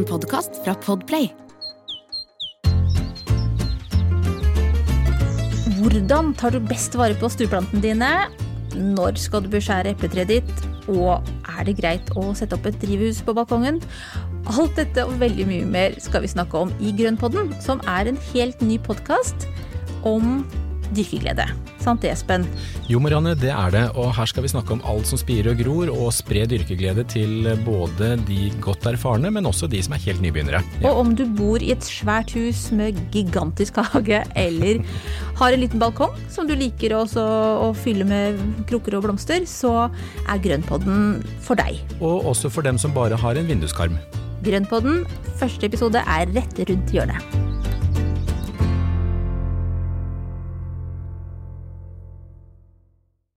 en podkast fra Podplay. Hvordan tar du best vare på stueplantene dine? Når skal du beskjære epletreet ditt? Og er det greit å sette opp et drivhus på balkongen? Alt dette og veldig mye mer skal vi snakke om i Grønnpodden, som er en helt ny podkast om dyrkeglede. Sant det, Espen? Jo, Marianne, det er det. Og her skal vi snakke om alt som spirer og gror, og spre dyrkeglede til både de godt erfarne, men også de som er helt nybegynnere. Og om du bor i et svært hus med gigantisk hage, eller har en liten balkong som du liker også å fylle med krukker og blomster, så er Grønnpodden for deg. Og også for dem som bare har en vinduskarm. Grønnpodden, første episode er rett rundt hjørnet.